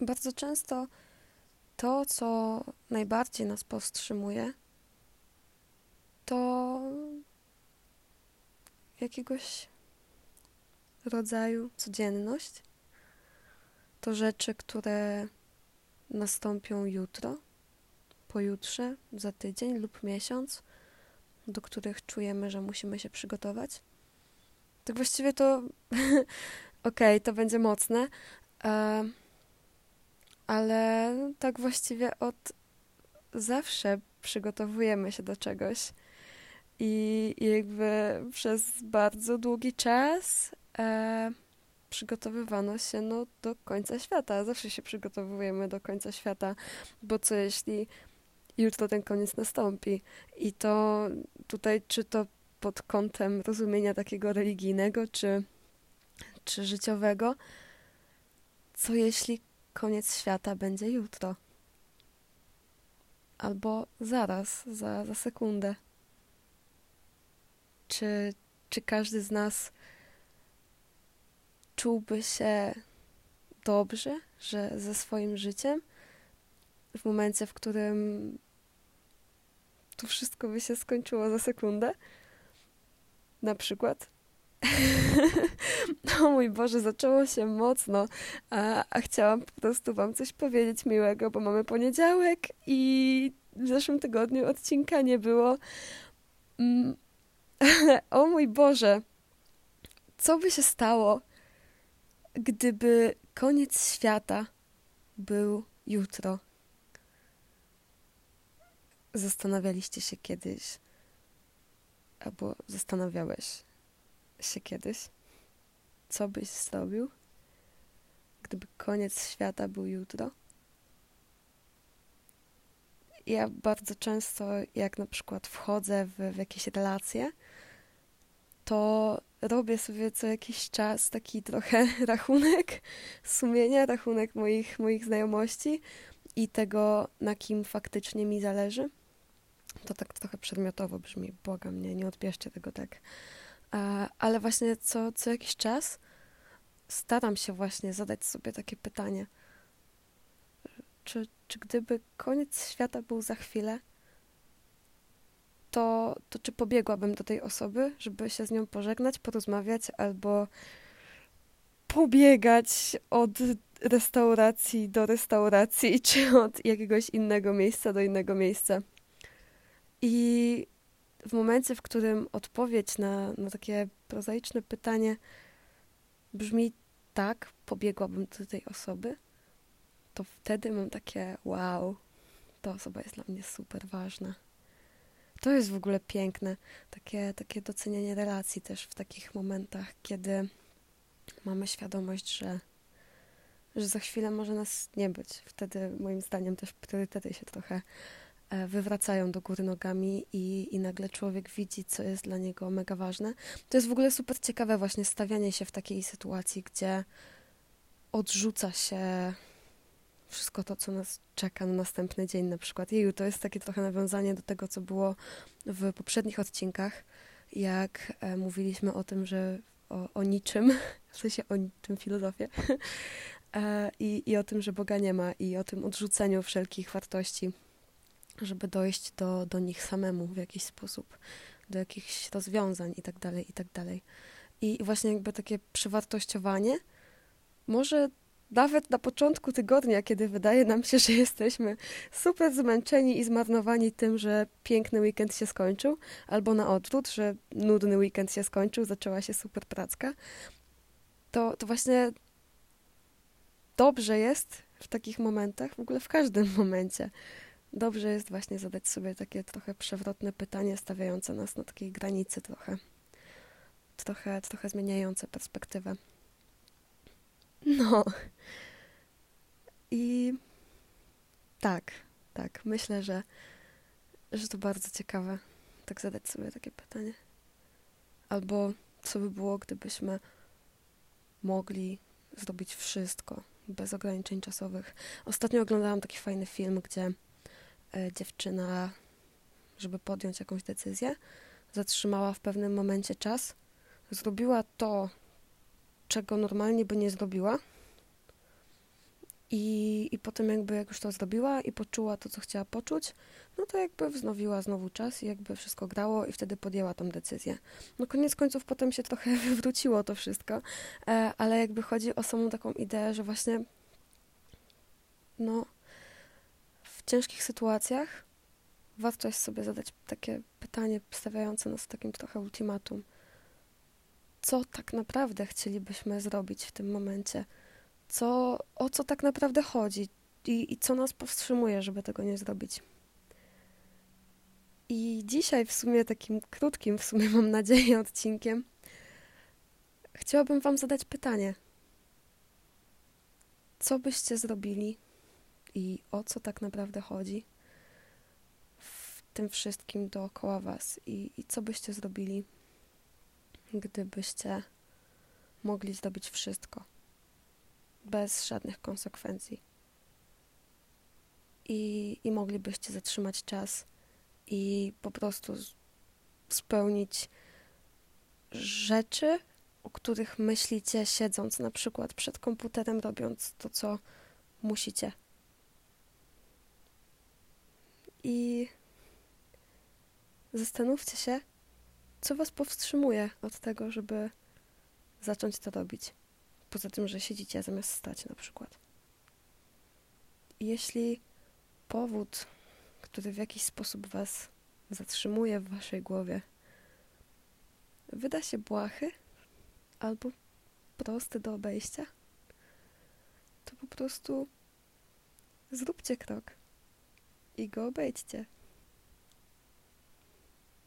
bardzo często to, co najbardziej nas powstrzymuje, to jakiegoś rodzaju codzienność. To rzeczy, które nastąpią jutro, pojutrze, za tydzień lub miesiąc, do których czujemy, że musimy się przygotować. Tak właściwie to okej, okay, to będzie mocne, e, ale tak właściwie od zawsze przygotowujemy się do czegoś. I, jakby przez bardzo długi czas e, przygotowywano się no, do końca świata. Zawsze się przygotowujemy do końca świata, bo co jeśli jutro ten koniec nastąpi? I to tutaj, czy to pod kątem rozumienia takiego religijnego, czy, czy życiowego, co jeśli koniec świata będzie jutro? Albo zaraz, za, za sekundę. Czy, czy każdy z nas czułby się dobrze, że ze swoim życiem w momencie, w którym to wszystko by się skończyło za sekundę? Na przykład. no mój Boże, zaczęło się mocno, a, a chciałam po prostu Wam coś powiedzieć miłego, bo mamy poniedziałek i w zeszłym tygodniu odcinka nie było. Mm, o mój Boże, co by się stało, gdyby koniec świata był jutro? Zastanawialiście się kiedyś, albo zastanawiałeś się kiedyś, co byś zrobił, gdyby koniec świata był jutro? Ja bardzo często, jak na przykład wchodzę w, w jakieś relacje, to robię sobie co jakiś czas taki trochę rachunek sumienia, rachunek moich, moich znajomości i tego, na kim faktycznie mi zależy. To tak trochę przedmiotowo brzmi, błagam mnie, nie odbierzcie tego tak. Ale właśnie co, co jakiś czas staram się właśnie zadać sobie takie pytanie. Czy, czy gdyby koniec świata był za chwilę, to, to czy pobiegłabym do tej osoby, żeby się z nią pożegnać, porozmawiać albo pobiegać od restauracji do restauracji, czy od jakiegoś innego miejsca do innego miejsca. I w momencie, w którym odpowiedź na, na takie prozaiczne pytanie brzmi tak, pobiegłabym do tej osoby, to wtedy mam takie wow, ta osoba jest dla mnie super ważna. To jest w ogóle piękne, takie, takie docenianie relacji też w takich momentach, kiedy mamy świadomość, że, że za chwilę może nas nie być. Wtedy moim zdaniem też priorytety się trochę wywracają do góry nogami i, i nagle człowiek widzi, co jest dla niego mega ważne. To jest w ogóle super ciekawe właśnie stawianie się w takiej sytuacji, gdzie odrzuca się wszystko to, co nas czeka na następny dzień na przykład. Jeju, to jest takie trochę nawiązanie do tego, co było w poprzednich odcinkach, jak e, mówiliśmy o tym, że o, o niczym, w sensie o niczym filozofię, e, i, i o tym, że Boga nie ma, i o tym odrzuceniu wszelkich wartości, żeby dojść do, do nich samemu w jakiś sposób, do jakichś rozwiązań i tak dalej, i tak. I właśnie jakby takie przewartościowanie może nawet na początku tygodnia, kiedy wydaje nam się, że jesteśmy super zmęczeni i zmarnowani tym, że piękny weekend się skończył, albo na odwrót, że nudny weekend się skończył, zaczęła się super pracka, to, to właśnie dobrze jest w takich momentach, w ogóle w każdym momencie, dobrze jest właśnie zadać sobie takie trochę przewrotne pytanie, stawiające nas na takiej granicy trochę, trochę, trochę zmieniające perspektywę. No. I tak, tak. Myślę, że, że to bardzo ciekawe, tak zadać sobie takie pytanie. Albo co by było, gdybyśmy mogli zrobić wszystko bez ograniczeń czasowych. Ostatnio oglądałam taki fajny film, gdzie dziewczyna, żeby podjąć jakąś decyzję, zatrzymała w pewnym momencie czas, zrobiła to, czego normalnie by nie zrobiła. I, I potem jakby jak już to zrobiła i poczuła to, co chciała poczuć, no to jakby wznowiła znowu czas i jakby wszystko grało i wtedy podjęła tą decyzję. No koniec końców potem się trochę wywróciło to wszystko, e, ale jakby chodzi o samą taką ideę, że właśnie no ciężkich sytuacjach warto jest sobie zadać takie pytanie stawiające nas takim trochę ultimatum. Co tak naprawdę chcielibyśmy zrobić w tym momencie? Co, o co tak naprawdę chodzi? I, I co nas powstrzymuje, żeby tego nie zrobić? I dzisiaj w sumie takim krótkim, w sumie mam nadzieję, odcinkiem chciałabym Wam zadać pytanie. Co byście zrobili i o co tak naprawdę chodzi w tym wszystkim dookoła Was i, i co byście zrobili, gdybyście mogli zrobić wszystko bez żadnych konsekwencji i, i moglibyście zatrzymać czas i po prostu spełnić rzeczy, o których myślicie siedząc na przykład przed komputerem, robiąc to, co musicie. I zastanówcie się, co Was powstrzymuje od tego, żeby zacząć to robić. Poza tym, że siedzicie zamiast stać na przykład. Jeśli powód, który w jakiś sposób Was zatrzymuje w Waszej głowie, wyda się błahy albo prosty do obejścia, to po prostu zróbcie krok i go obejdźcie.